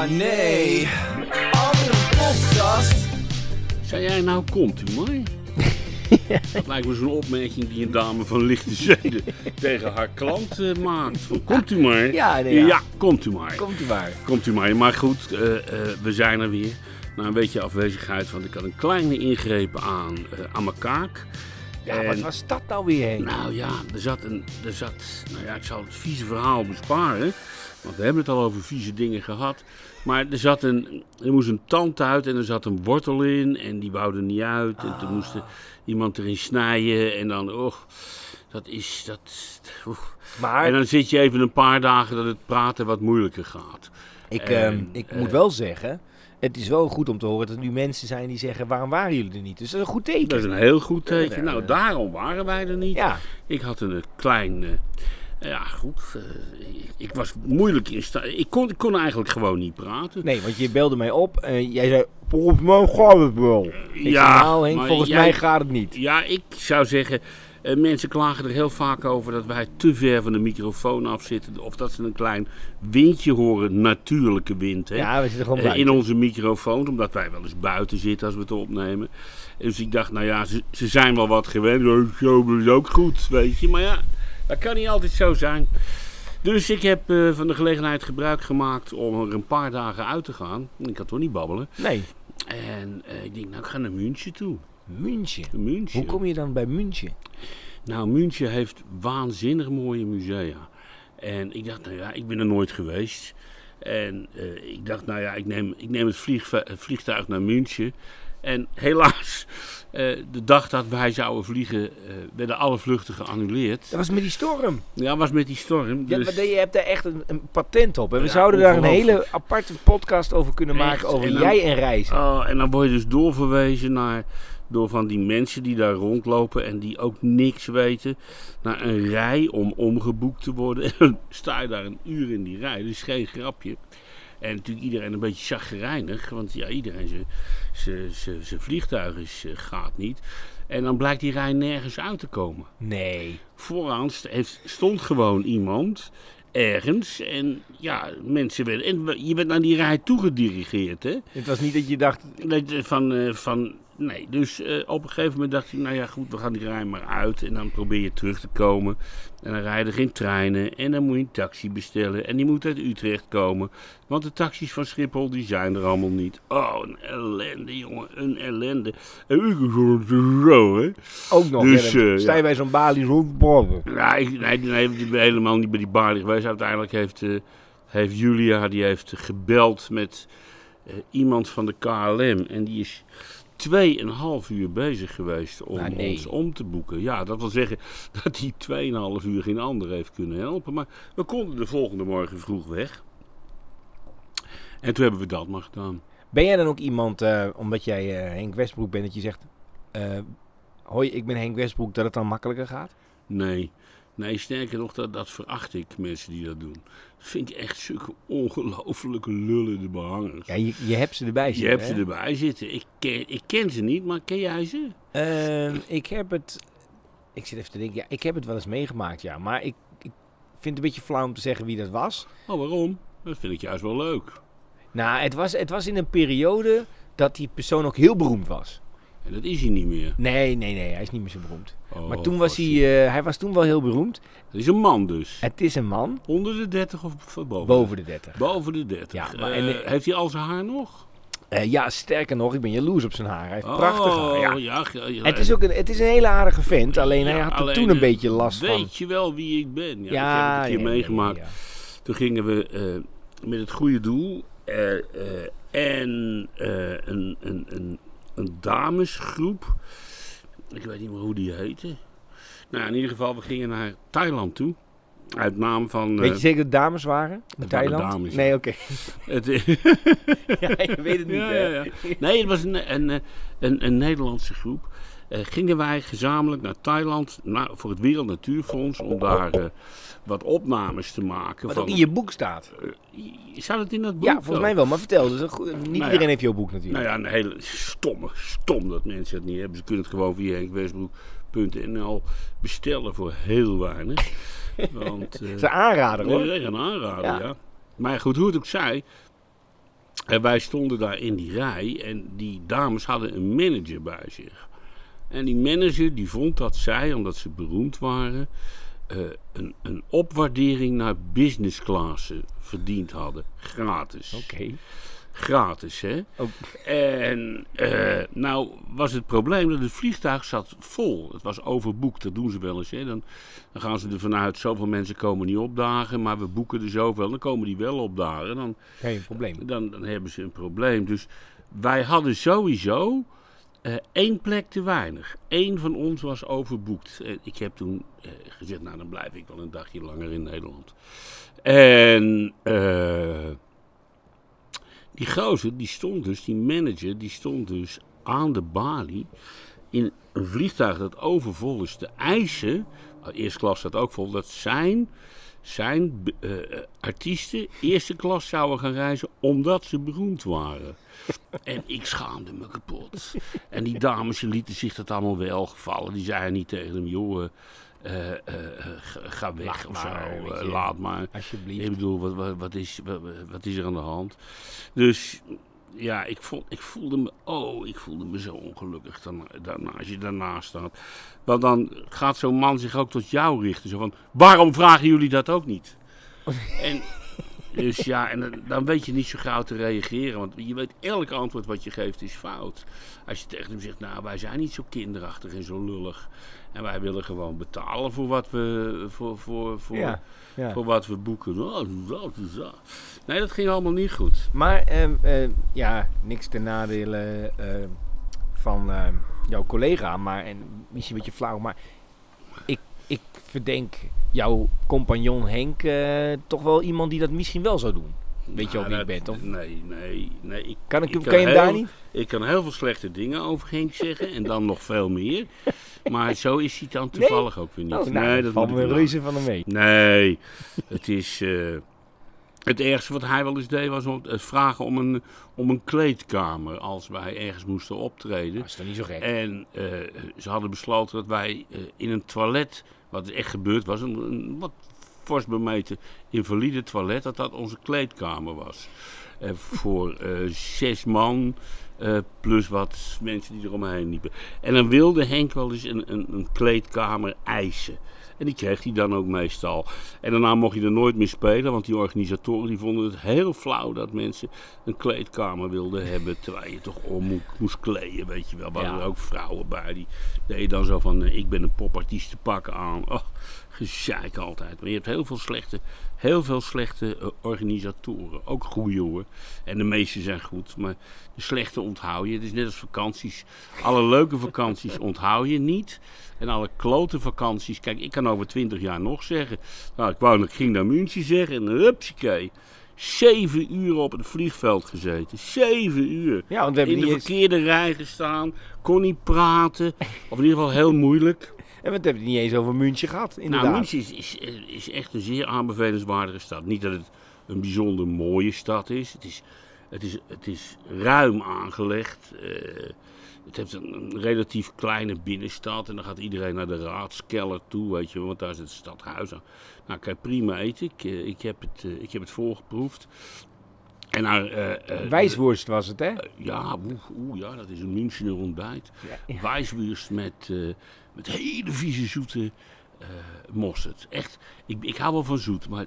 Oh nee. Andere podcast. Zei jij nou, komt u maar? Dat lijkt me zo'n opmerking die een dame van lichte zeden tegen haar klant eh, maakt. Van, komt u maar. Ja, nee, ja. ja, komt u maar. Komt u maar. Komt u maar. Maar goed, eh, eh, we zijn er weer. Na een beetje afwezigheid, want ik had een kleine ingreep aan, aan mijn kaak. Ja, En- wat was dat nou weer, Henk? Nou ja, er zat een. Er zat, nou ja, ik zal het vieze verhaal besparen. Want we hebben het al over vieze dingen gehad. Maar er zat een. Er moest een tand uit en er zat een wortel in. En die er niet uit. En toen moest er iemand erin snijden. En dan. Och, dat is. Dat, maar En dan zit je even een paar dagen dat het praten wat moeilijker gaat. ik, en, ehm, ik moet wel zeggen, het is wel goed om te horen dat er nu mensen zijn die zeggen, waarom waren jullie er niet? Dus dat is een goed teken. Dat is een heel goed teken. Nou, daarom waren wij er niet. Ja, Ik had een eh, klein. Ja, goed. eh, ik- was moeilijk in staat. Ik kon, ik kon eigenlijk gewoon niet praten. nee, want je belde mij op en jij zei, volgens mij gaat het wel. Ik zei, nou Henk, volgens jij- mij gaat het niet. Ja, ik zou zeggen. eh, mensen klagen er heel vaak over dat wij te ver van de microfoon af zitten. Of dat ze een klein windje horen, natuurlijke wind. Hè? Ja, we zitten gewoon Eh, buiten. in onze microfoon, omdat wij wel eens buiten zitten als we het opnemen. Dus ik dacht, nou ja, ze, ze zijn wel wat gewend. Zo is ook goed, weet je. Maar ja, dat kan niet altijd zo zijn. Dus ik heb eh, van de gelegenheid gebruik gemaakt om er een paar dagen uit te gaan. Ik had toch niet babbelen. Nee, En eh, ik denk, nou, ik ga naar München toe. München. München. Hoe kom je dan bij München? Nou, München heeft waanzinnig mooie musea. En ik dacht, nou ja, ik ben er nooit geweest. En eh, ik dacht, nou ja, ik neem, ik neem het vliegtuig naar München. En helaas, eh, de dag dat wij zouden vliegen, eh, werden alle vluchten geannuleerd. Dat was met die storm. Ja, was met die storm. Ja, Dus, maar je hebt daar echt een, een patent op. En we Ja, zouden daar een hele aparte podcast over kunnen Echt, maken. Over en dan- jij en reizen. oh, en dan word je dus doorverwezen naar, door van die mensen die daar rondlopen en die ook niks weten, naar een rij om omgeboekt te worden. En dan sta je daar een uur in die rij, dat is geen grapje. En natuurlijk iedereen een beetje chagrijnig, want ja, iedereen zijn- zijn- zijn zijn vliegtuig is, eh, gaat niet. En dan blijkt die rij nergens uit te komen. Nee. Vooraan stond gewoon iemand ergens en ja, mensen werden... En je werd naar die rij toegedirigeerd, hè. Het was niet dat je dacht, Van, eh, van, nee, dus eh, op een gegeven moment dacht ik, nou ja goed, we gaan die rij maar uit. En dan probeer je terug te komen. En dan rijden geen treinen. En dan moet je een taxi bestellen. En die moet uit Utrecht komen. Want de taxis van Schiphol, die zijn er allemaal niet. Oh, een ellende, jongen, een ellende. En ik zo, hè. ook nog. Dus, eh, sta je bij zo'n balie rondborgen. Nee, nee, ik ben helemaal niet bij die balie geweest. Uiteindelijk heeft, eh, heeft Julia die heeft gebeld met eh, iemand van de KLM. En die is tweeënhalf uur bezig geweest om Nou, nee. ons om te boeken. Ja, dat wil zeggen dat hij tweeënhalf uur geen ander heeft kunnen helpen. Maar we konden de volgende morgen vroeg weg. En toen hebben we dat maar gedaan. Ben jij dan ook iemand, eh, omdat jij eh, Henk Westbroek bent, dat je zegt... eh, hoi, ik ben Henk Westbroek, dat het dan makkelijker gaat? Nee. Nee, sterker nog, dat, dat veracht ik, mensen die dat doen. Dat vind ik echt zulke ongelofelijke lullen, de behangers. Ja, je, je hebt ze erbij Je zitten, hebt ze erbij zitten. Ik ken, ik ken ze niet, maar ken jij ze? Ehm, ik heb het... Ik zit even te denken, ja, ik heb het wel eens meegemaakt, ja. Maar ik, ik vind het een beetje flauw om te zeggen wie dat was. Oh, waarom? Dat vind ik juist wel leuk. Nou, het was, het was in een periode dat die persoon ook heel beroemd was. En dat is hij niet meer. Nee, nee, nee, hij is niet meer zo beroemd. Oh, maar toen was hij, eh, hij was toen wel heel beroemd. Dat is een man dus. Het is een man, Onder de 30 of boven? boven de 30. Boven de 30. Ja, maar en, eh, heeft hij al zijn haar nog? Eh, ja, sterker nog, ik ben jaloers op zijn haar. Hij heeft prachtig haar. Ja. Oh, ja. ja, ja. Het is ook een, het is een hele aardige vent, alleen hij had er toen een beetje last weet van. je wel wie ik ben? Ja, Ja, dat heb ik een keer ja, ja, meegemaakt. Toen gingen we met het goede doel en een, een, een, een damesgroep. Ik weet niet meer hoe die heette. Nou, in ieder geval, we gingen naar Thailand toe. Uit naam van... eh, Weet je zeker dat dames waren? In waren Thailand? dames, nee, oké. het, ja, je weet het niet, Ja, ja, ja. Nee, het was een, een, een, een Nederlandse groep. Eh, gingen wij gezamenlijk naar Thailand nou, voor het Wereld Natuurfonds om daar eh, wat opnames te maken. Wat van, ook in je boek staat. Eh, Zou dat in dat boek? Ja, volgens mij wel. Maar vertel, dus een niet ja. iedereen heeft jouw boek natuurlijk. Nou ja, een hele stomme, stom dat mensen het niet hebben. Ze kunnen het gewoon via henkwestbroek.nl bestellen voor heel weinig. Want, eh, een aanrader, Nee, hoor. is een aanrader, ja. Ja. Maar goed, hoe het ook zij. En wij stonden daar in die rij en die dames hadden een manager bij zich. En die manager die vond dat zij, omdat ze beroemd waren, eh, een, een opwaardering naar business class verdiend hadden. Gratis. Oké. Gratis, hè? Oh. En eh, nou was het probleem dat het vliegtuig zat vol. Het was overboekt, dat doen ze wel eens. Hè? Dan, dan gaan ze er vanuit, zoveel mensen komen niet opdagen, maar we boeken er zoveel. Dan komen die wel opdagen. Dan, Geen probleem. dan, dan hebben ze een probleem. Dus wij hadden sowieso eh, één plek te weinig. Eén van ons was overboekt. En ik heb toen eh, gezegd, nou dan blijf ik wel een dagje langer in Nederland. En eh, die gozer, die stond dus, die manager, die stond dus aan de balie in een vliegtuig dat overvol is te eisen. nou, Eerste klas staat ook vol, dat zijn, zijn eh, artiesten eerste klas zouden gaan reizen omdat ze beroemd waren. En ik schaamde me kapot. En die dames lieten zich dat allemaal wel gevallen. Die zeiden niet tegen hem, joh, eh, eh, eh, ga- weg Laat of maar, zo. eh, laat maar. Alsjeblieft. Ik bedoel, wat, wat, wat, is, wat, wat is er aan de hand? Dus ja, ik, vond, ik voelde me, oh, ik voelde me zo ongelukkig daarna, daarna, als je daarnaast staat. Want dan gaat zo'n man zich ook tot jou richten. Zo van, waarom vragen jullie dat ook niet? En, dus ja, en dan- dan weet je niet zo gauw te reageren. Want je weet, elk antwoord wat je geeft is fout. Als je tegen hem zegt, nou, wij zijn niet zo kinderachtig en zo lullig. En wij willen gewoon betalen voor wat we, voor, voor, voor, Ja, ja. voor wat we boeken. Oh, zo, zo. Nee, dat ging allemaal niet goed. Maar ehm, ehm, ja, niks ten nadele ehm, van jouw collega, maar en misschien een beetje flauw, maar ik, ik verdenk jouw compagnon Henk eh, toch wel iemand die dat misschien wel zou doen. Weet je al Nou, wie ik ben, toch? Nee, nee, nee. Ik, Kan, ik, ik kan je hem heel- daar niet? Ik kan heel veel slechte dingen over Henk zeggen en dan nog veel meer. Maar zo is hij dan Nee? toevallig ook weer niet. Oh, nou, nee, dat valt me reuze van hem mee. Nee, het is. eh, het ergste wat hij wel eens deed was om- het vragen om een, om een kleedkamer als wij ergens moesten optreden. Dat is toch niet zo gek? En eh, ze hadden besloten dat wij eh, in een toilet, wat echt gebeurd was, een, een wat fors bemeten invalide toilet, dat dat onze kleedkamer was. Eh, voor eh, zes man, eh, plus wat mensen die eromheen liepen. En dan wilde Henk wel eens een, een, een kleedkamer eisen. En die kreeg hij dan ook meestal. En daarna mocht je er nooit meer spelen, want die organisatoren die vonden het heel flauw dat mensen een kleedkamer wilden hebben. Terwijl je toch om mo- moest kleden, weet je wel. We hadden Ja. er ook vrouwen bij, die deden dan zo van, eh, ik ben een popartiest te pakken aan. Oh, gezeik altijd. Maar je hebt heel veel slechte, heel veel slechte eh, organisatoren. Ook goede hoor. En de meeste zijn goed, maar de slechte onthoud je. Het is net als vakanties. Alle leuke vakanties onthoud je niet. En alle klote vakanties. Kijk, ik kan over twintig jaar nog zeggen. Nou, ik wou ik ging naar München zeggen. En hupsakee. Zeven uur op het vliegveld gezeten. Zeven uur. Ja, want we hebben In de eens, verkeerde rij gestaan. Kon niet praten. Of in ieder geval heel moeilijk. En we hebben het niet eens over München gehad, inderdaad. Nou, München is, is, is echt een zeer aanbevelenswaardige stad. Niet dat het een bijzonder mooie stad is. Het is, het is, het is ruim aangelegd. Eh, het heeft een, een relatief kleine binnenstad. En dan gaat iedereen naar de raadskeller toe, weet je Want daar zit het stadhuis aan. Nou, kan je prima eten. Ik, eh, ik, heb, het, eh, ik heb het voorgeproefd. En naar, eh, eh, Wijsworst was het, hè? eh, ja, oeh, oeh, ja, dat is een Münchener ontbijt. Ja. Wijswurst met, met hele vieze zoete mosterd. Echt, ik, ik hou wel van zoet, maar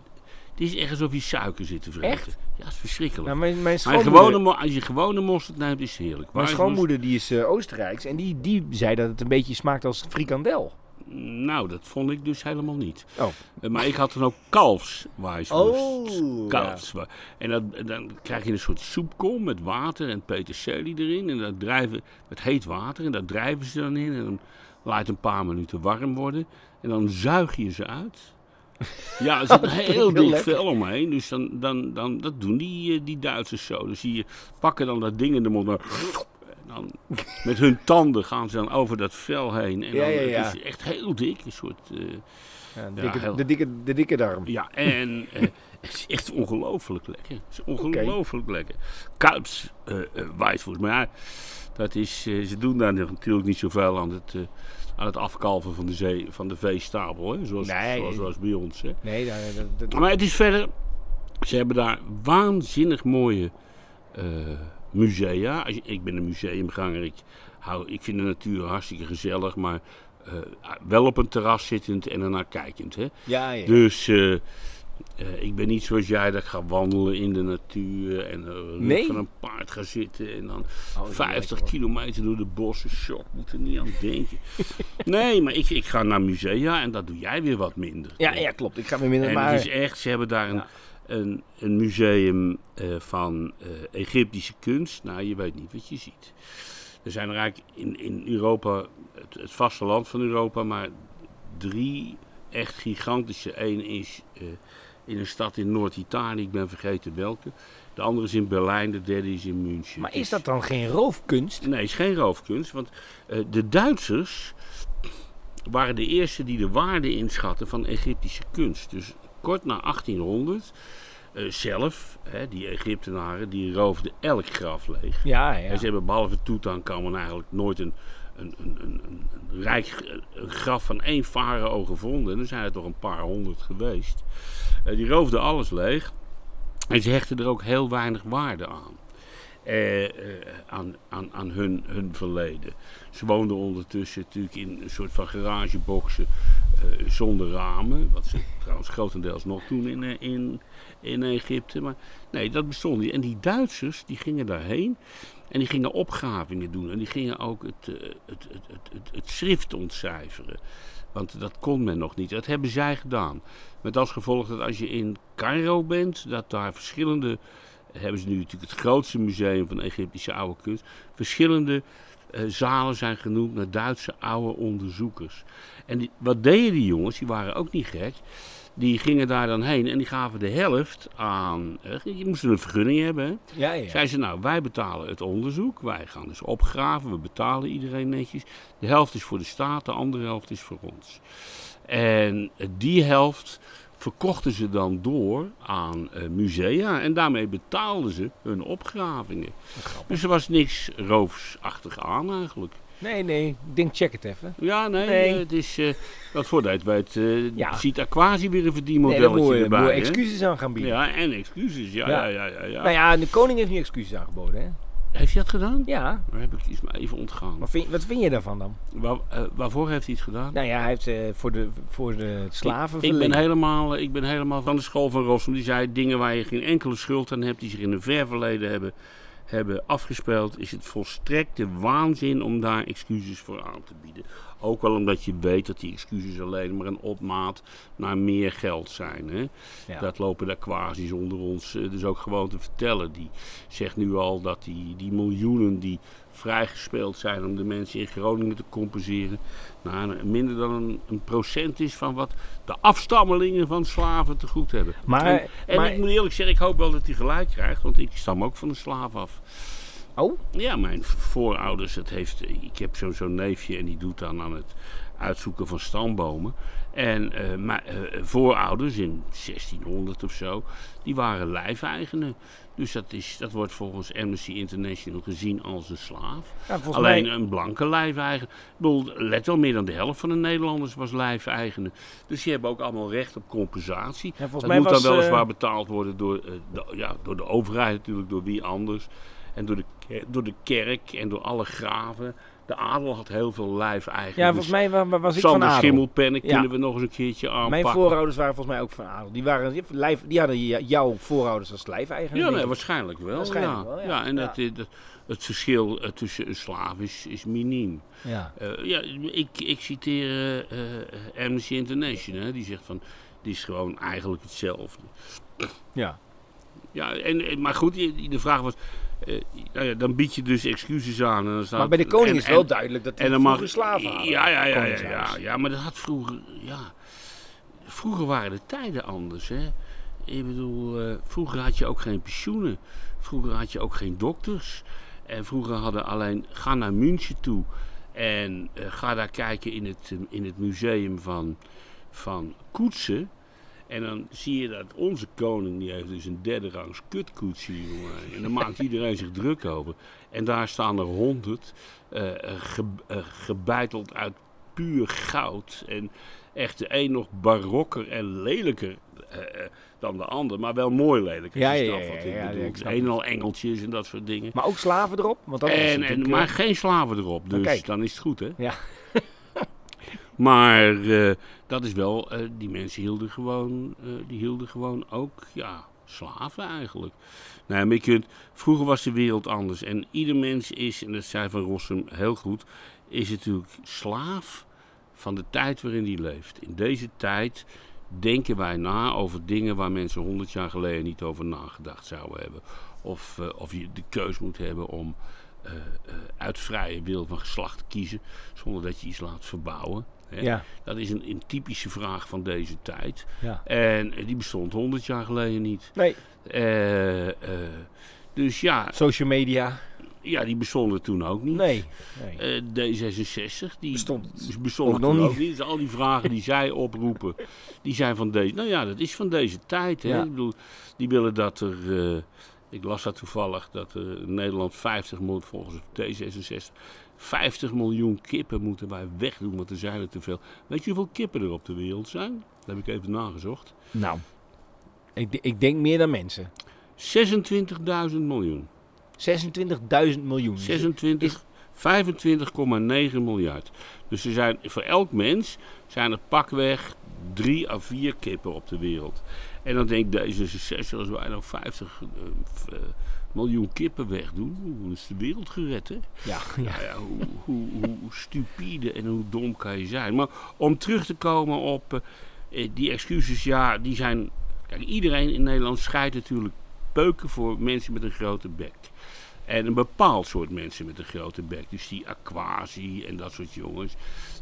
het is echt alsof je suiker zit te vreten. Echt? Ja, het is verschrikkelijk. Nou, mijn, mijn schoonmoeder, gewone, als je gewone mosterd neemt, is het heerlijk. mijn schoonmoeder die is Oostenrijks en die, die zei dat het een beetje smaakt als frikandel. Nou, dat vond ik dus helemaal niet. Oh. Eh, maar ik had dan ook kalfswijswurst. Oh, Kalfs. En dan, dan krijg je een soort soepkom met water en peterselie erin. En dat drijven met heet water. En daar drijven ze dan in. En dan laat het een paar minuten warm worden. En dan zuig je ze uit. Ja, er zit een heel dik vel omheen. Dus dan, dan, dan, dat doen die, eh, die Duitsers zo. Dus die pakken dan dat ding in de mond. Dan, met hun tanden gaan ze dan over dat vel heen. En Ja, dan, ja, ja. Het is echt heel dik. Een soort... eh, Ja, de, dikke, heel- de, dikke, de dikke darm. ja, en eh, het is echt ongelooflijk lekker. Het is ongelooflijk lekker. Kuips eh, wijsvoers. Maar dat is, eh, ze doen daar natuurlijk niet zoveel aan het, aan het afkalven van de, zee, van de veestapel. Hè? Zoals, Nee. zoals, zoals bij ons. Hè? Nee, dat, dat, dat- Maar het is verder... Ze hebben daar waanzinnig mooie musea. Ik ben een museumganger. Ik, hou, ik vind de natuur hartstikke gezellig, maar eh, wel op een terras zittend en ernaar kijkend. Hè? Ja, ja. Dus eh, eh, ik ben niet zoals jij dat ik ga wandelen in de natuur en Nee? van een paard ga zitten en dan Oh, dat is 50 lekker, hoor. kilometer door de bossen. Shock, moet er niet aan denken. nee, maar ik, ik ga naar musea en dat doe jij weer wat minder. Ja, ja, klopt. Ik ga weer minder En maar... het is echt, ze hebben daar een, Ja. Een, een museum eh, van eh, Egyptische kunst. Nou, je weet niet wat je ziet. Er zijn er eigenlijk in, in Europa, het, het vasteland van Europa, maar drie echt gigantische. Eén is eh, in een stad in Noord-Italië, ik ben vergeten welke. De andere is in Berlijn, de derde is in München. Maar is dat dan geen roofkunst? Nee, het is geen roofkunst. Want de Duitsers waren de eerste die de waarde inschatten van Egyptische kunst. Dus kort na 1800 eh, zelf, hè, die Egyptenaren, die roofden elk graf leeg. Ja, ja. En ze hebben behalve Tutankhamon eigenlijk nooit een, een, een, een, een, rijk een graf van één farao gevonden. En er zijn er toch een paar honderd geweest. Eh, die roofden alles leeg. En ze hechten er ook heel weinig waarde aan. Eh, eh, aan, aan, aan hun, hun verleden. Ze woonden ondertussen natuurlijk in een soort van garageboxen eh, zonder ramen. Wat ze trouwens grotendeels nog doen in, eh, in, in Egypte. Maar nee, dat bestond niet. En die Duitsers die gingen daarheen en die gingen opgravingen doen. En die gingen ook eh, het, het, het, het, het schrift ontcijferen. Want dat kon men nog niet. Dat hebben zij gedaan. Met als gevolg dat als je in Cairo bent, dat daar verschillende. Hebben ze nu natuurlijk het grootste museum van Egyptische oude kunst. Verschillende eh, zalen zijn genoemd naar Duitse oude onderzoekers. En die, wat deden die jongens? Die waren ook niet gek. Die gingen daar dan heen en die gaven de helft aan. eh, je moest een vergunning hebben. Hè? Ja, ja. Zeiden ze, nou, wij betalen het onderzoek. Wij gaan dus opgraven. We betalen iedereen netjes. De helft is voor de staat, de andere helft is voor ons. En eh, die helft verkochten ze dan door aan eh, musea. En daarmee betaalden ze hun opgravingen. Dus er was niks roofsachtig aan eigenlijk. Nee, nee. Ik denk, check het even. Ja, nee, Nee. eh, het is... eh wat voor dat weet, eh Ja. ziet Aquasi weer een Nee, verdienmodelletje je erbij. hè? excuses aan gaan bieden. Ja, en excuses. Ja, Ja. ja, ja, ja. ja. Nou ja, de koning heeft nu excuses aangeboden, hè? Heeft hij dat gedaan? Ja. Daar heb ik iets maar even ontgaan. Maar vind, wat vind je daarvan dan? Waar, eh, waarvoor heeft hij het gedaan? Nou ja, hij heeft eh, voor, de, voor de slaven ik, ben helemaal, ik ben helemaal van de school van Rossum. Die zei dingen waar je geen enkele schuld aan hebt, die zich in een ver verleden hebben, hebben afgespeeld. Is het volstrekte waanzin om daar excuses voor aan te bieden. Ook wel omdat je weet dat die excuses alleen maar een opmaat naar meer geld zijn. Hè? Ja. Dat lopen de quasi's onder ons eh, dus ook gewoon te vertellen. Die zegt nu al dat die, die miljoenen die vrijgespeeld zijn om de mensen in Groningen te compenseren. Nou, minder dan een, een procent is van wat de afstammelingen van slaven te goed hebben. Maar- en en maar- ik moet eerlijk zeggen, ik hoop wel dat hij gelijk krijgt, want ik stam ook van een slaaf af. Oh? Ja, mijn voorouders, het heeft, ik heb zo- zo'n neefje en die doet dan aan het uitzoeken van stambomen. En eh, mijn eh, voorouders in 1600 of zo, die waren lijfeigenen. Dus dat, is, dat wordt volgens Amnesty International gezien als een slaaf. Ja, Alleen mij, een blanke lijfeigenaar. Ik bedoel, let wel, meer dan de helft van de Nederlanders was lijfeigenen. Dus die hebben ook allemaal recht op compensatie. ja, Dat moet was... dan weliswaar eh, betaald worden door, eh, de, ja, door de overheid natuurlijk, door wie anders. En door de, ke- door de kerk en door alle graven. De adel had heel veel lijfeigenaren. ja, volgens mij wa- wa- was ik van adel. Schimmelpennen Ja. kunnen we nog eens een keertje aanpakken. Mijn voorouders waren volgens mij ook van adel. Die, waren, die, lijf, die hadden jouw voorouders als lijfeigenaar. Ja, nee, waarschijnlijk wel. Waarschijnlijk ja. wel, ja. ja. en. Dat, eh, dat, het verschil eh, tussen een slaaf is, is miniem. Ja. Eh, ja, ik, ik citeer Amnesty International. hè, Die zegt van, die is gewoon eigenlijk hetzelfde. ja. Ja, en, maar goed, de vraag was, eh, nou ja, dan bied je dus excuses aan. En dan staat, Maar bij de koning en- is wel en- duidelijk dat hij vroeger slaven hadden. Ja, ja, ja, ja, ja, ja, maar dat had vroeger, ja. Vroeger waren de tijden anders, hè. Ik bedoel, eh, vroeger had je ook geen pensioenen. Vroeger had je ook geen dokters. En vroeger hadden alleen, ga naar München toe. En eh, ga daar kijken in het, in het museum van, van koetsen. En dan zie je dat onze koning, die heeft dus een derde rangs kutkoetsje, jongen. En daar maakt iedereen zich druk over. En daar staan er honderd, ge, eh, gebeiteld uit puur goud. En echt de een nog barokker en lelijker eh, dan de ander. Maar wel mooi lelijk. Ja, ja, ja, wat ja, ik bedoel. een al engeltjes en dat soort dingen. Maar ook slaven erop? Want dat is En, natuurlijk, maar geen slaven erop, dus dan is het goed, hè? Ja. Maar eh, dat is wel, eh, die mensen hielden gewoon, eh, die hielden gewoon ook, ja, slaven eigenlijk. Nou, maar je vroeger was de wereld anders en ieder mens is, en dat zei Van Rossum heel goed, is natuurlijk slaaf van de tijd waarin hij leeft. In deze tijd denken wij na over dingen waar mensen honderd jaar geleden niet over nagedacht zouden hebben. Of, of je de keus moet hebben om uit vrije wil van geslacht kiezen, zonder dat je iets laat verbouwen. Hè? ja, Dat is een, een typische vraag van deze tijd. ja. En die bestond honderd jaar geleden niet. Nee, eh, dus ja, social media. ja, die bestonden toen ook niet. Nee. nee. Eh, D66, die Bestond bestond nog ook niet. Dus al die vragen die zij oproepen, die zijn van deze... Nou ja, dat is van deze tijd. Hè? Ja. Ik bedoel, die willen dat er... ik las dat toevallig, dat er in Nederland 50 moet volgens D66... 50 miljoen kippen moeten wij wegdoen, want er zijn er te veel. Weet je hoeveel kippen er op de wereld zijn? Dat heb ik even nagezocht. Nou, ik, ik denk meer dan mensen. 26.000 miljoen. 26.000 miljoen. 26, 25,9 miljard. Dus er zijn, voor elk mens zijn er pakweg drie à vier kippen op de wereld. En dan denkt deze 66, als wij nou 50 eh, f- eh, miljoen kippen wegdoen, dan is de wereld gered, hè? Ja, ja. Nou ja, hoe, hoe, hoe stupide en hoe dom kan je zijn. Maar om terug te komen op eh, eh, die excuses, ja, die zijn... Kijk, iedereen in Nederland scheidt natuurlijk peuken voor mensen met een grote bek. En een bepaald soort mensen met een grote bek. Dus die aquasi en dat soort jongens.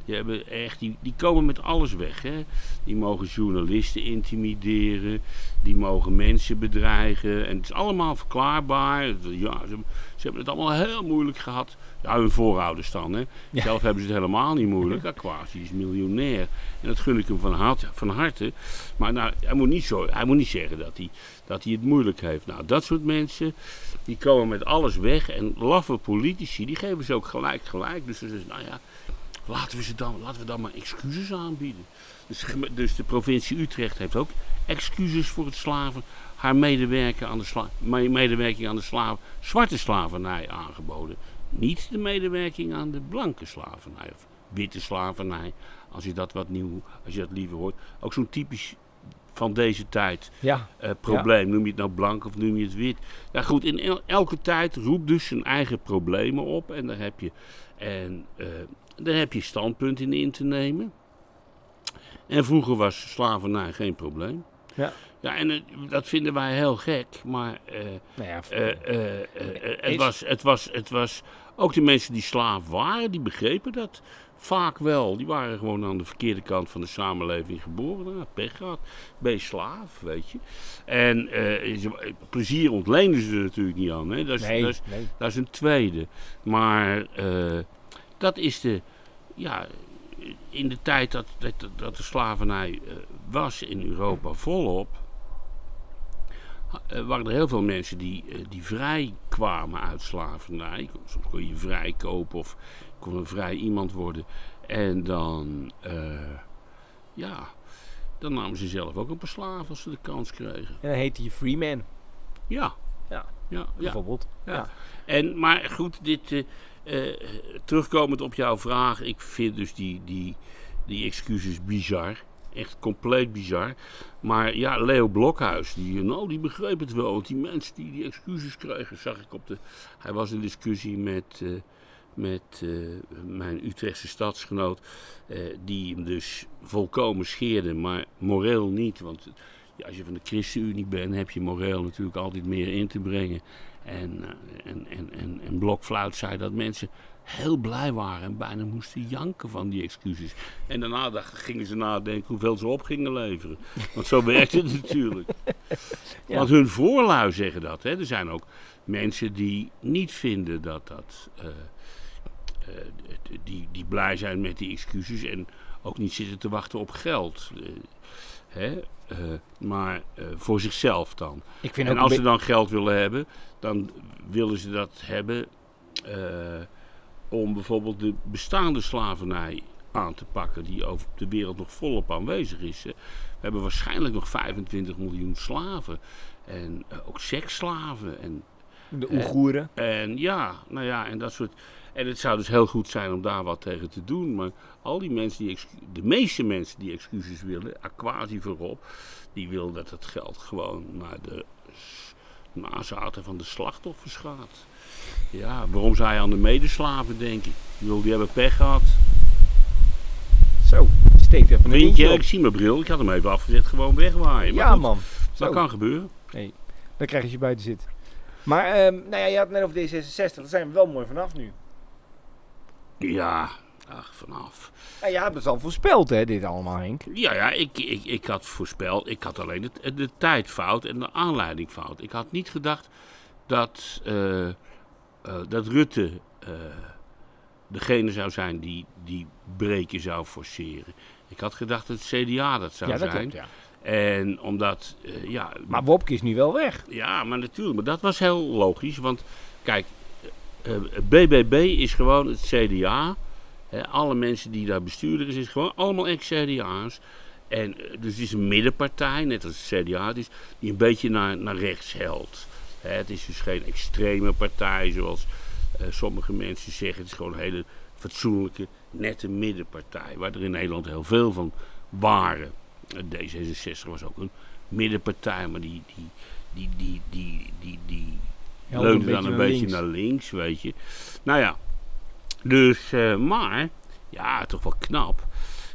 Die, hebben echt, die, die komen met alles weg. Hè? Die mogen journalisten intimideren. Die mogen mensen bedreigen. En het is allemaal verklaarbaar. Ja, ze, ze hebben het allemaal heel moeilijk gehad. Ja, hun voorouders dan. Hè? Ja. Zelf hebben ze het helemaal niet moeilijk. Aquasi is miljonair. En dat gun ik hem van harte. Van harte. Maar nou, hij, moet niet zo, hij moet niet zeggen dat hij, dat hij het moeilijk heeft. Nou, dat soort mensen, die komen met alles weg. En laffe politici, die geven ze ook gelijk gelijk. Dus ze zeggen, nou ja, laten we, ze dan, laten we dan maar excuses aanbieden. Dus, dus de provincie Utrecht heeft ook excuses voor het slaven. Haar medewerking aan de, sla, me- medewerking aan de slaven, zwarte slavernij aangeboden. Niet de medewerking aan de blanke slavernij of witte slavernij. Als je dat wat nieuw, als je dat liever hoort. Ook zo'n typisch van deze tijd ja. eh, probleem. Noem je het nou blank of noem je het wit? Ja goed, in el- elke tijd roept dus zijn eigen problemen op. En daar heb je, en, eh, daar heb je standpunt in in te nemen. En vroeger was slavernij geen probleem. Ja. Ja, en eh, dat vinden wij heel gek. Maar eh, Nou ja, eh, het, was, het, was, het was... Ook de mensen die slaaf waren, die begrepen dat vaak wel. Die waren gewoon aan de verkeerde kant van de samenleving geboren. Nou, pech gehad. Ben je slaaf, weet je. En plezier ontlenen ze er natuurlijk niet aan. Hè. Dat, is, nee, dat, is, nee. dat is een tweede. Maar dat is de... Ja, in de tijd dat, dat, dat de slavernij eh, was in Europa volop... eh, waren er heel veel mensen die, eh, die vrij kwamen uit slavernij. Soms kon je vrij kopen of kon een vrij iemand worden. En dan, ja, dan namen ze zelf ook een paar slaven als ze de kans kregen. En dan heette je Freeman, Ja. Ja. Ja, ja. bijvoorbeeld. Ja. Ja. En, maar goed, dit, eh, terugkomend op jouw vraag. Ik vind dus die, die, die excuses bizar. Echt compleet bizar. Maar ja, Leo Blokhuis, die, nou, die begreep het wel. Die mensen die die excuses kregen, zag ik op de... Hij was in discussie met, eh, met eh, mijn Utrechtse stadsgenoot. die hem dus volkomen scheerde, maar moreel niet. Want als je van de ChristenUnie bent, heb je moreel natuurlijk altijd meer in te brengen. En, eh, en, en, en, en Blokfluit zei dat mensen heel blij waren en bijna moesten janken van die excuses. En daarna gingen ze nadenken hoeveel ze op gingen leveren. Want zo werkt het natuurlijk. Ja. Want hun voorlui zeggen dat. Hè. Er zijn ook mensen die niet vinden dat dat... eh, eh, die, die blij zijn met die excuses en ook niet zitten te wachten op geld. Hè? Eh, maar eh, voor zichzelf dan. Ik vind En ook als ze dan geld willen hebben, dan willen ze dat hebben eh, om bijvoorbeeld de bestaande slavernij aan te pakken die over de wereld nog volop aanwezig is. We hebben waarschijnlijk nog 25 miljoen slaven. En uh, ook seksslaven. En, de Oeigoeren. En ja, nou ja, en dat soort. En het zou dus heel goed zijn om daar wat tegen te doen. Maar al die mensen die, de meeste mensen die excuses willen, Aquasi voorop, die wil dat het geld gewoon naar de nazaten van de slachtoffers gaat. Ja, waarom zou je aan de medeslaven denken? Ik bedoel, die hebben pech gehad. Zo, steekt even een Vriendje, ik zie mijn bril. Ik had hem even afgezet, gewoon wegwaaien. Maar ja, goed, man. Dat kan gebeuren. Nee, dan krijg je je buiten zit. Maar, ehm, nou ja, je had het net over D66. Daar zijn we wel mooi vanaf nu. Ja, ach, vanaf. Nou, je hebt het al voorspeld, hè, dit allemaal, Henk. Ja, ja, ik, ik, ik had voorspeld. Ik had alleen de, de tijd fout en de aanleiding fout. Ik had niet gedacht dat, eh, eh, dat Rutte eh, degene zou zijn die die breken zou forceren. Ik had gedacht dat het CDA dat zou ja, dat zijn. klopt, ja. En omdat, ja, Maar Wopke is nu wel weg. ja, maar natuurlijk. Maar dat was heel logisch. Want kijk, BBB is gewoon het CDA. Alle mensen die daar bestuurder is, is gewoon allemaal ex-CDA's. En eh, dus het is een middenpartij, net als het CDA is, die een beetje naar, naar rechts helpt. Hè, het is dus geen extreme partij zoals eh, sommige mensen zeggen. Het is gewoon een hele fatsoenlijke, nette middenpartij. Waar er in Nederland heel veel van waren. Eh, D66 was ook een middenpartij, maar die, die, die, die, die, die, die Leunde dan een beetje naar links, weet je. Nou ja, dus, eh, maar, ja, toch wel knap.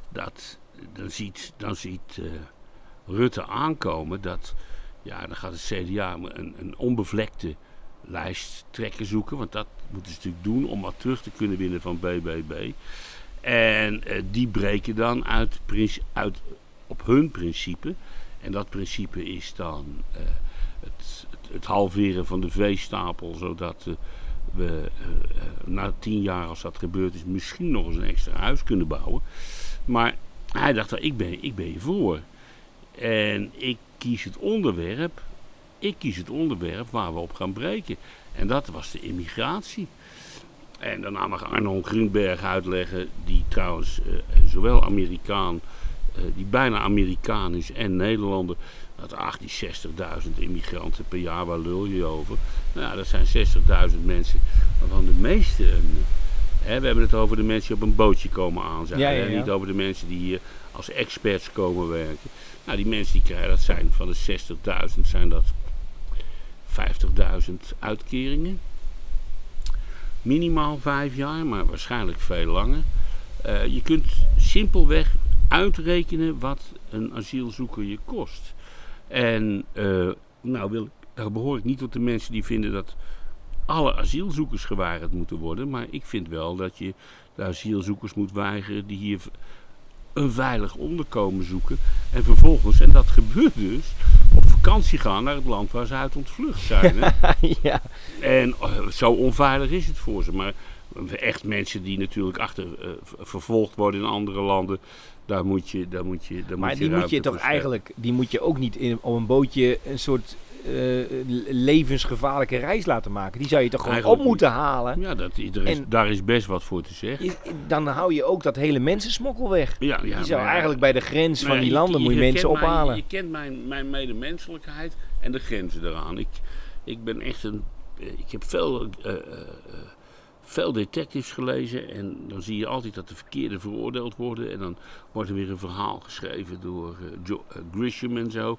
Dat, dan ziet, dan ziet eh, Rutte aankomen dat, ja, dan gaat het CDA een, een onbevlekte lijsttrekker zoeken. Want dat moeten ze natuurlijk doen om wat terug te kunnen winnen van BBB. En eh, die breken dan uit, uit op hun principe. En dat principe is dan het, halveren van de veestapel, zodat eh, we eh, eh, na tien jaar, als dat gebeurd is, misschien nog eens een extra huis kunnen bouwen. Maar hij dacht, wel, ik ben, ik ben voor. En ik kies het onderwerp, ik kies het onderwerp waar we op gaan breken. En dat was de immigratie. En daarna mag Arno Grunberg uitleggen, die trouwens zowel Amerikaan, die bijna Amerikaan is en Nederlander. Dat ach, die 60.000 immigranten per jaar, waar lul je over? Nou ja, dat zijn 60.000 mensen waarvan de meeste... een, hè, we hebben het over de mensen die op een bootje komen aanzeilen. Ja, ja, hè, ja. Niet over de mensen die hier als experts komen werken. Nou, die mensen die krijgen, dat zijn van de 60.000 zijn dat 50.000 uitkeringen. Minimaal vijf jaar, maar waarschijnlijk veel langer. Eh, je kunt simpelweg uitrekenen wat een asielzoeker je kost. En eh, nou wil, daar behoor ik niet tot de mensen die vinden dat alle asielzoekers geweigerd moeten worden. Maar ik vind wel dat je de asielzoekers moet weigeren die hier een veilig onderkomen zoeken. En vervolgens, en dat gebeurt dus, op vakantie gaan naar het land waar ze uit ontvlucht zijn. Hè? ja. En eh, zo onveilig is het voor ze. Maar echt mensen die natuurlijk achter eh, vervolgd worden in andere landen, daar moet je, daar moet je, daar Maar moet je die moet je toch eigenlijk, die moet je ook niet in, op een bootje een soort eh, levensgevaarlijke reis laten maken. Die zou je toch gewoon Eigenlijk op moeten halen. Ja, dat, er is, En- daar is best wat voor te zeggen. Is- Dan hou je ook dat hele mensensmokkel weg. Ja, ja, je zou maar eigenlijk bij de grens van die landen moet je mensen mijn- ophalen. je kent mijn, mijn medemenselijkheid en de grenzen eraan. Ik, ik ben echt een. Ik heb veel, eh, eh, veel detectives gelezen en dan zie je altijd dat de verkeerde veroordeeld worden. En dan wordt er weer een verhaal geschreven door eh, Jo- eh, Grisham en zo.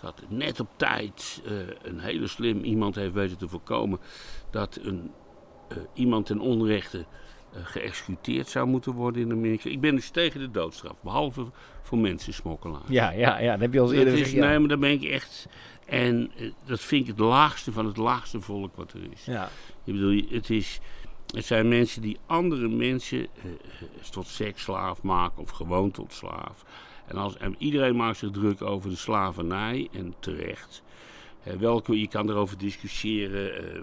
Dat net op tijd eh, een hele slim iemand heeft weten te voorkomen dat een, iemand ten onrechte geëxecuteerd zou moeten worden in Amerika. Ik ben dus tegen de doodstraf, behalve voor mensensmokkelaars. Ja, ja, ja, dat heb je al eerder gezegd. nee, maar daar ben ik echt. En dat vind ik het laagste van het laagste volk wat er is. Ja. Ik bedoel, het, is, het zijn mensen die andere mensen eh, eh, tot seksslaaf maken of gewoon tot slaaf. En, als, en iedereen maakt zich druk over de slavernij en terecht. Eh, welke, je kan erover discussiëren, eh,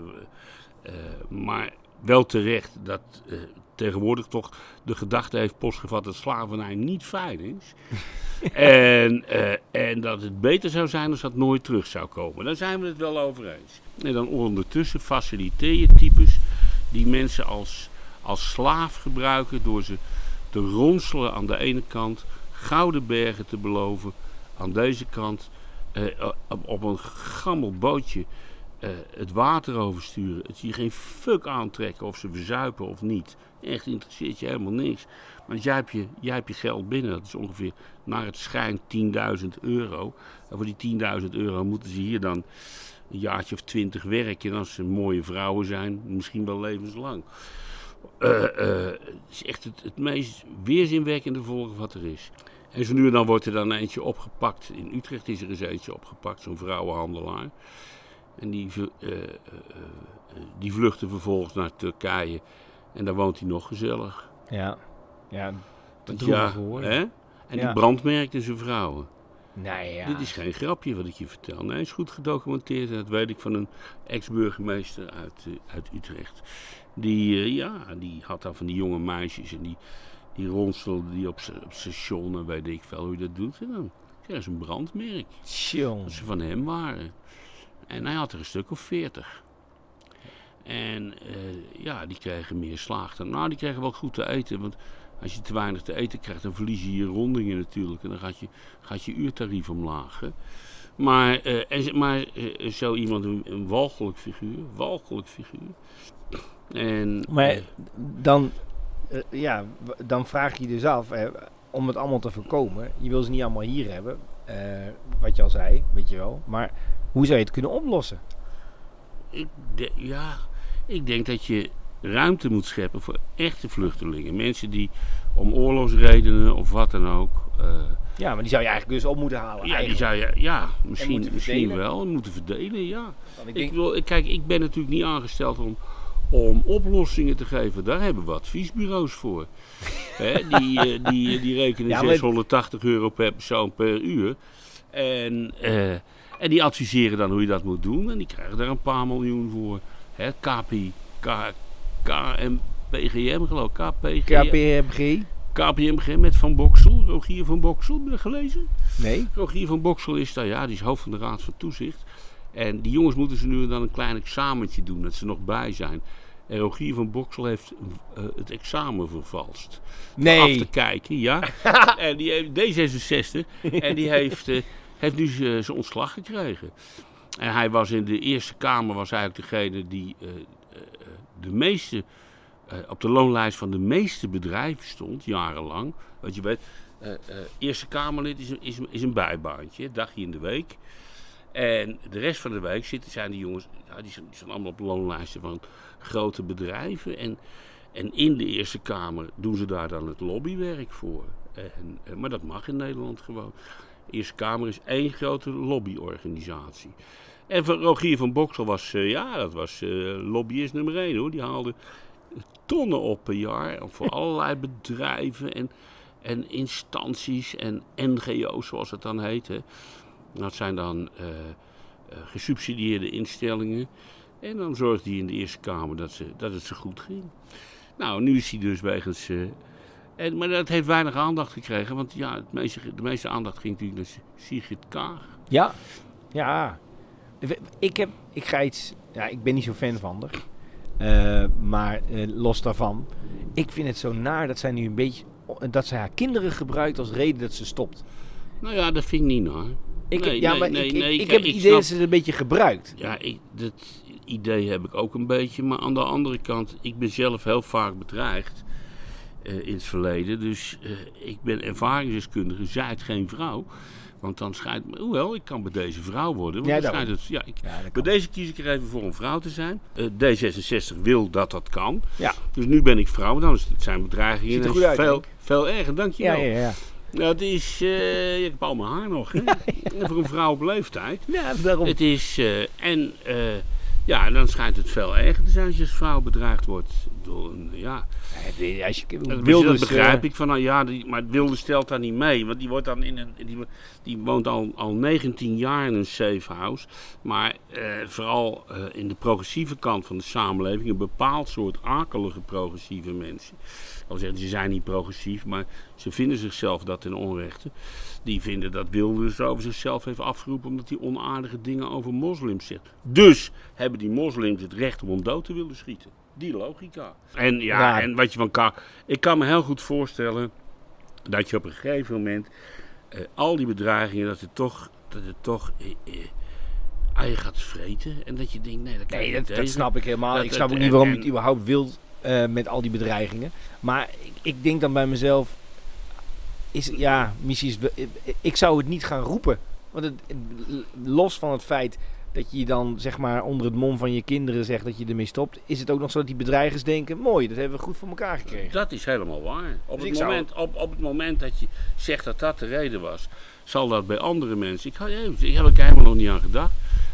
eh, maar wel terecht dat tegenwoordig toch de gedachte heeft postgevat dat slavernij niet fijn is. en, en dat het beter zou zijn als dat nooit terug zou komen. Daar zijn we het wel over eens. En dan ondertussen faciliteer je types die mensen als, als slaaf gebruiken door ze te ronselen aan de ene kant, gouden bergen te beloven aan deze kant, eh, op, een gammel bootje eh, het water oversturen. Het je geen fuck aantrekken of ze verzuipen of niet. Echt interesseert je helemaal niks. Maar jij hebt je, jij hebt je geld binnen. Dat is ongeveer naar het schijnt 10.000 euro. En voor die 10.000 euro moeten ze hier dan een jaartje of twintig werken. En als ze mooie vrouwen zijn, misschien wel levenslang. Eh, eh, het is echt het, het meest weerzinwekkende volk wat er is. En zo nu en dan wordt er dan eentje opgepakt. In Utrecht is er eens eentje opgepakt, zo'n vrouwenhandelaar. En die, uh, die vluchtte vervolgens naar Turkije. En daar woont hij nog gezellig. Ja, ja dat ja, hè? En ja. die brandmerkte zijn vrouwen. Nee, ja. Dit is geen grapje wat ik je vertel. Nee, het is goed gedocumenteerd. En dat weet ik van een ex-burgemeester uit, uit Utrecht. Die, ja, die had dan van die jonge meisjes. En die, die ronselde die op het station. En weet ik veel hoe je dat doet. En dan kreeg ze een brandmerk. Tjong. Dat ze van hem waren. En hij had er een stuk of veertig. En uh, ja, die kregen meer slaag dan. Nou, die kregen wel goed te eten. Want als je te weinig te eten krijgt, dan verlies je je rondingen natuurlijk. En dan gaat je, gaat je uurtarief omlaag. Hè. Maar, uh, en, maar uh, zo iemand, een, een walgelijk figuur. Walgelijk figuur. En, maar dan, ja, dan vraag je je dus af, hè, om het allemaal te voorkomen. Je wil ze niet allemaal hier hebben. wat je al zei, weet je wel. Maar hoe zou je het kunnen oplossen? Ik de, ja, ik denk dat je ruimte moet scheppen voor echte vluchtelingen. Mensen die om oorlogsredenen of wat dan ook. Uh, ja, maar die zou je eigenlijk dus op moeten halen. Ja, die zou je, ja misschien, misschien wel. Moeten verdelen, ja. Ik, denk... ik wil, kijk, ik ben natuurlijk niet aangesteld om, om oplossingen te geven. Daar hebben we adviesbureaus voor. He, die, uh, die, die rekenen ja, 680 euro per persoon per uur. En... Uh, en die adviseren dan hoe je dat moet doen. En die krijgen daar een paar miljoen voor. Hè, KPI, K, KMPGM geloof ik. KPMG. KPMG met Van Boksel. Rogier van Boksel, heb je dat gelezen? Nee. Rogier van Boksel is daar, ja, die is hoofd van de Raad van Toezicht. En die jongens moeten ze nu dan een klein examentje doen, dat ze nog bij zijn. En Rogier van Boksel heeft uh, het examen vervalst. Nee. Af te kijken, ja. en die heeft D66. en die heeft... Uh, heeft nu zijn ontslag gekregen. En hij was in de Eerste Kamer was eigenlijk degene die uh, de meeste, uh, op de loonlijst van de meeste bedrijven stond, jarenlang. Want je weet, uh, Eerste Kamerlid is is, is een bijbaantje, dagje in de week. En de rest van de week zitten, zijn die jongens, ja, die, zijn, zijn allemaal op loonlijsten van grote bedrijven. En, en in de Eerste Kamer doen ze daar dan het lobbywerk voor. En, maar dat mag in Nederland gewoon. De Eerste Kamer is één grote lobbyorganisatie. En van Rogier van Boksel was, uh, ja, dat was uh, lobbyist nummer één hoor. Die haalde tonnen op per jaar voor allerlei bedrijven en, en instanties en NGO's zoals het dan heet. Hè. Dat zijn dan uh, gesubsidieerde instellingen. En dan zorgde hij in de Eerste Kamer dat, ze, dat het zo goed ging. Nou, nu is hij dus wegens en, maar dat heeft weinig aandacht gekregen, want ja, het meeste, de meeste aandacht ging natuurlijk naar Sigrid Kaag. Ja, ja. Ik, heb, ik ga iets, ja, ik ben niet zo fan van haar. Uh, maar uh, los daarvan, ik vind het zo naar dat zij nu een beetje, dat zij haar kinderen gebruikt als reden dat ze stopt. Nou ja, dat vind ik niet naar. Ik, nee, ja, nee, maar nee, ik, ik, ik, heb het idee dat ze het een beetje gebruikt. Ja, dat idee heb ik ook een beetje. Maar aan de andere kant, ik ben zelf heel vaak bedreigd uh, in het verleden. Dus ik ben ervaringsdeskundige, zij het geen vrouw. Want dan schijnt, hoewel, ik kan bij deze vrouw worden. Want ja, dan het, ja, ik, ja, bij deze kies ik er even voor een vrouw te zijn. Uh, D66 wil dat dat kan. Ja. Dus nu ben ik vrouw, dan zijn bedreigingen Ziet uit, veel, veel erger. Dankjewel. Ja, ja, ja. Nou, het is, uh, ik heb al mijn haar nog, hè? voor een vrouw op leeftijd. Ja, daarom. Het is, uh, en ja, dan schijnt het veel erger te zijn als je als vrouw bedreigd wordt een, ja... Als je, dat, Wilders, dat begrijp uh, ik van, nou ja, die, maar Wilders stelt daar niet mee. Want die, wordt dan in een, die, die woont al, al 19 jaar in een safe house. Maar eh, vooral uh, in de progressieve kant van de samenleving, een bepaald soort akelige progressieve mensen. Al zeggen ze zijn niet progressief, maar ze vinden zichzelf dat ten onrechte. Die vinden dat Wilders over zichzelf heeft afgeroepen omdat hij onaardige dingen over moslims zegt. Dus hebben die moslims het recht om hem dood te willen schieten. Die logica. En ja, en wat je van kan. Ik kan me heel goed voorstellen dat je op een gegeven moment eh, al die bedreigingen, dat het toch, dat het toch eh, eh, je gaat vreten. En dat je denkt, nee, dat kan Nee, dat, snap ik helemaal. Dat- ik snap ook niet waarom en- je het überhaupt wilt eh, met al die bedreigingen. Maar ik, ik denk dan bij mezelf, is, ja, misschien is, ik zou het niet gaan roepen. Want het, los van het feit dat je dan zeg maar onder het mom van je kinderen zegt dat je ermee stopt, is het ook nog zo dat die bedreigers denken, mooi, dat hebben we goed voor elkaar gekregen. Dat is helemaal waar. Op, Dus ik het zou- moment, op, op het moment dat je zegt dat dat de reden was, zal dat bij andere mensen. Ik, ik heb er helemaal nog niet aan gedacht.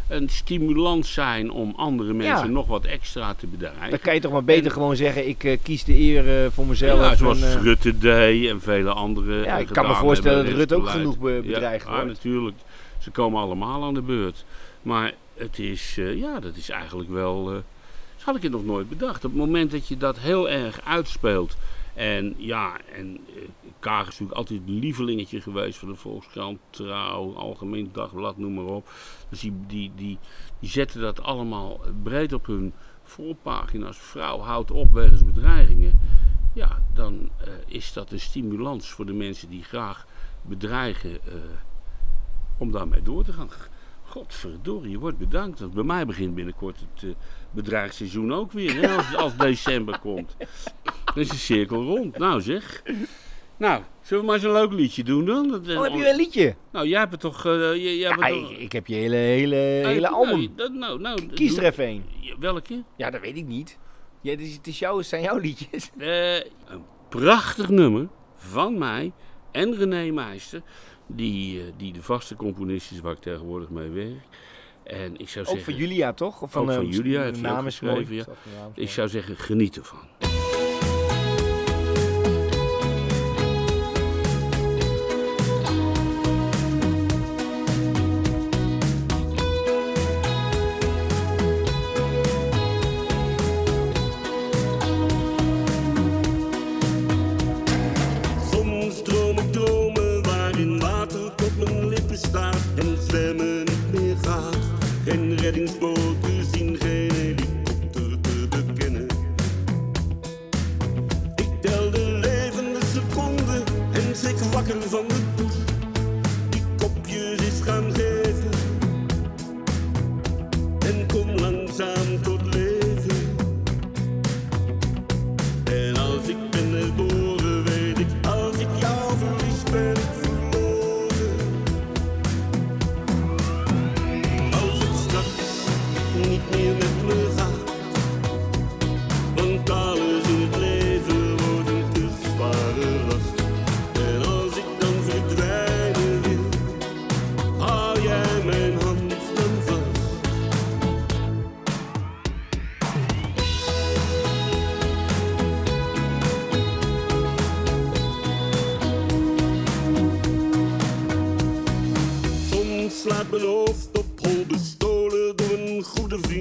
Een stimulans zijn om andere mensen Ja. nog wat extra te bedreigen. Dan kan je toch maar beter En- gewoon zeggen, ik eh, kies de eer eh, voor mezelf. Ja, zoals en, eh, Rutte deed en vele andere. Ja, ik kan me voorstellen dat Rutte ook genoeg be- bedreigd ja, wordt. natuurlijk. Ze komen allemaal aan de beurt. Maar het is, eh, ja, dat is eigenlijk wel. eh dat had ik het nog nooit bedacht. Op het moment dat je dat heel erg uitspeelt. En ja, en eh, Kaag is natuurlijk altijd een lievelingetje geweest van de Volkskrant, Trouw, Algemeen Dagblad, noem maar op. Dus die, die, die, zetten dat allemaal breed op hun voorpagina's. Vrouw houdt op wegens bedreigingen. Ja, dan is dat een stimulans voor de mensen die graag bedreigen eh, om daarmee door te gaan. Godverdorie, je wordt bedankt. Want bij mij begint binnenkort het bedreigseizoen ook weer, hè, als, als december komt. Dan is de cirkel rond. Nou zeg. Nou, zullen we maar eens een leuk liedje doen dan? Dat, eh, Oh, heb je een liedje? Nou, jij hebt het toch... eh, jij, jij Ja, ik, toch- ik heb je hele, hele, hele Nou, album. dat- nou, nou, Kies doe- er even een. Welke? Ja, dat weet ik niet. Ja, het, is, het, is jouw, het zijn jouw liedjes. Een prachtig nummer van mij en René Meister, die, eh, die de vaste componist is waar ik tegenwoordig mee werk. En ik zou Ook zeggen, van Julia, toch? Of Ook van eh, Julia heeft hij naam ook is mooi. ja. Ik zou zeggen, geniet ervan.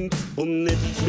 Goede vriend om net iets